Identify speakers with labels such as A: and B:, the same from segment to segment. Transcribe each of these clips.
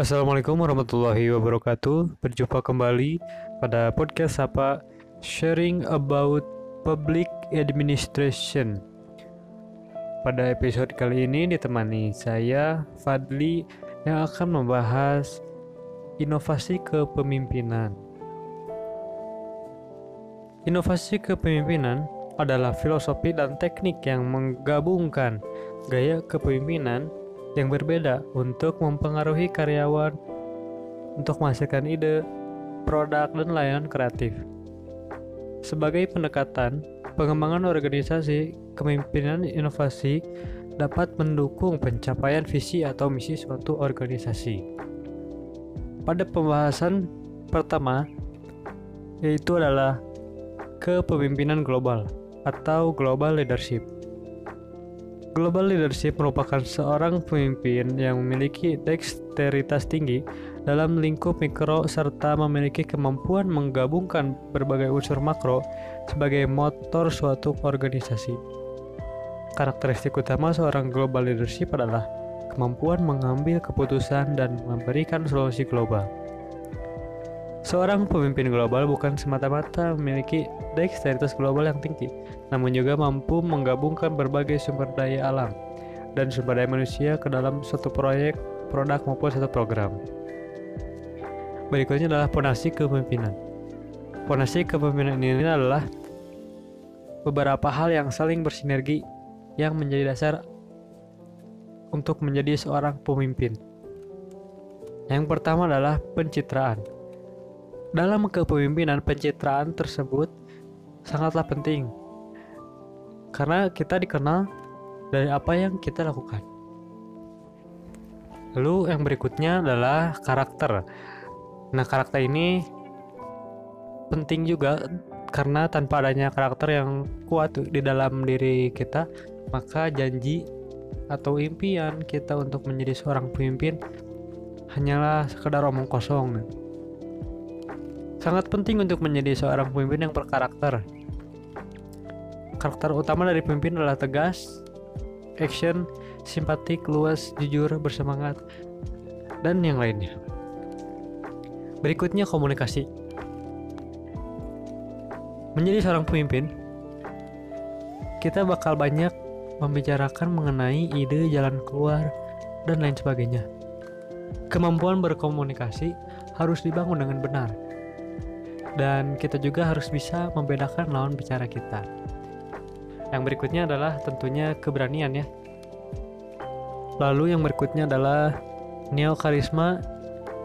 A: Assalamualaikum warahmatullahi wabarakatuh. Berjumpa kembali pada podcast apa sharing about public administration. Pada episode kali ini ditemani saya Fadli yang akan membahas inovasi kepemimpinan. Inovasi kepemimpinan adalah filosofi dan teknik yang menggabungkan gaya kepemimpinan yang berbeda untuk mempengaruhi karyawan untuk menghasilkan ide, produk, dan layanan kreatif. Sebagai pendekatan, pengembangan organisasi kepemimpinan inovasi dapat mendukung pencapaian visi atau misi suatu organisasi. Pada pembahasan pertama, yaitu adalah kepemimpinan global atau global leadership. Global leadership merupakan seorang pemimpin yang memiliki dexteritas tinggi dalam lingkup mikro serta memiliki kemampuan menggabungkan berbagai unsur makro sebagai motor suatu organisasi. Karakteristik utama seorang global leadership adalah kemampuan mengambil keputusan dan memberikan solusi global. Seorang pemimpin global bukan semata-mata memiliki dexteritas global yang tinggi, namun juga mampu menggabungkan berbagai sumber daya alam dan sumber daya manusia ke dalam suatu proyek, produk maupun satu program. Berikutnya adalah fondasi kepemimpinan. Fondasi kepemimpinan ini adalah beberapa hal yang saling bersinergi yang menjadi dasar untuk menjadi seorang pemimpin. Yang pertama adalah pencitraan. Dalam kepemimpinan, pencitraan tersebut sangatlah penting karena kita dikenal dari apa yang kita lakukan. Lalu yang berikutnya adalah karakter. Nah, karakter ini penting juga karena tanpa adanya karakter yang kuat di dalam diri kita, maka janji atau impian kita untuk menjadi seorang pemimpin hanyalah sekedar omong kosong. Sangat penting untuk menjadi seorang pemimpin yang berkarakter. Karakter utama dari pemimpin adalah tegas, action, simpatik, luas, jujur, bersemangat, dan yang lainnya. Berikutnya komunikasi. Menjadi seorang pemimpin, kita bakal banyak membicarakan mengenai ide jalan keluar dan lain sebagainya. Kemampuan berkomunikasi harus dibangun dengan benar dan kita juga harus bisa membedakan lawan bicara kita. Yang berikutnya adalah tentunya keberanian ya. Lalu yang berikutnya adalah neo karisma,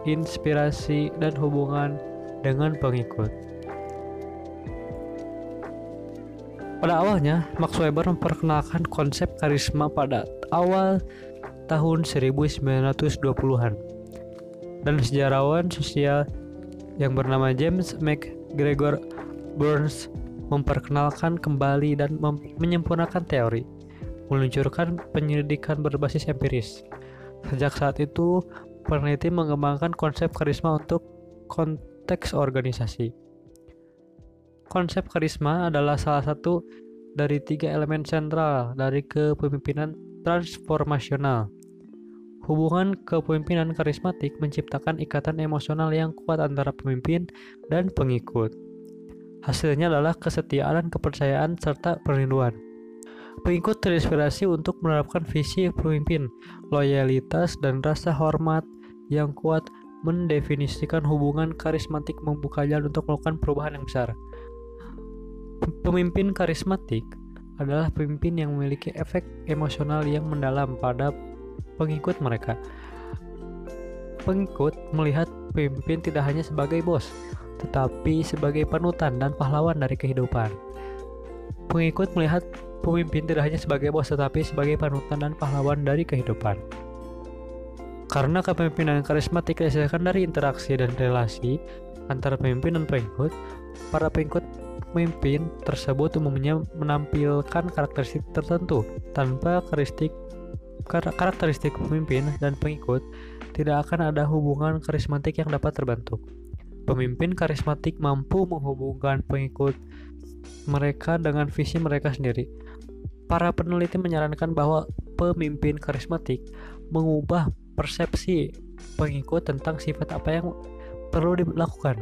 A: inspirasi dan hubungan dengan pengikut. Pada awalnya, Max Weber memperkenalkan konsep karisma pada awal tahun 1920-an. Dan sejarawan sosial yang bernama James McGregor Burns memperkenalkan kembali dan menyempurnakan teori, meluncurkan penyelidikan berbasis empiris. Sejak saat itu, peneliti mengembangkan konsep karisma untuk konteks organisasi. Konsep karisma adalah salah satu dari tiga elemen sentral dari kepemimpinan transformasional Hubungan kepemimpinan karismatik menciptakan ikatan emosional yang kuat antara pemimpin dan pengikut. Hasilnya adalah kesetiaan kepercayaan serta perlindungan. Pengikut terinspirasi untuk menerapkan visi pemimpin, loyalitas, dan rasa hormat yang kuat mendefinisikan hubungan karismatik membuka jalan untuk melakukan perubahan yang besar. Pemimpin karismatik adalah pemimpin yang memiliki efek emosional yang mendalam pada pengikut mereka. Pengikut melihat pemimpin tidak hanya sebagai bos, tetapi sebagai panutan dan pahlawan dari kehidupan. Pengikut melihat pemimpin tidak hanya sebagai bos, tetapi sebagai panutan dan pahlawan dari kehidupan. Karena kepemimpinan karismatik dihasilkan dari interaksi dan relasi antara pemimpin dan pengikut, para pengikut pemimpin tersebut umumnya menampilkan karakteristik tertentu tanpa karakteristik karakteristik pemimpin dan pengikut, tidak akan ada hubungan karismatik yang dapat terbentuk. Pemimpin karismatik mampu menghubungkan pengikut mereka dengan visi mereka sendiri. Para peneliti menyarankan bahwa pemimpin karismatik mengubah persepsi pengikut tentang sifat apa yang perlu dilakukan.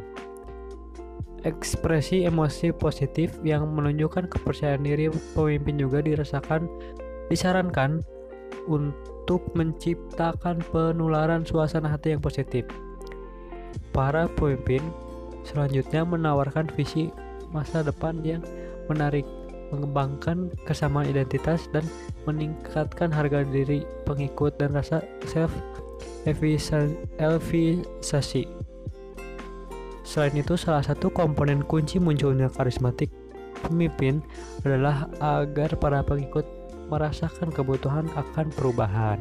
A: Ekspresi emosi positif yang menunjukkan kepercayaan diri pemimpin juga dirasakan disarankan untuk menciptakan penularan suasana hati yang positif. Para pemimpin selanjutnya menawarkan visi masa depan yang menarik, mengembangkan kesamaan identitas dan meningkatkan harga diri pengikut dan rasa self efficacy. Selain itu, salah satu komponen kunci munculnya karismatik pemimpin adalah agar para pengikut merasakan kebutuhan akan perubahan.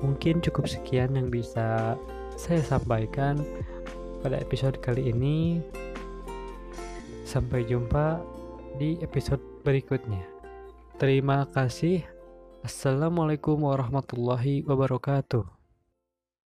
A: Mungkin cukup sekian yang bisa saya sampaikan pada episode kali ini. Sampai jumpa di episode berikutnya. Terima kasih. Assalamualaikum warahmatullahi wabarakatuh.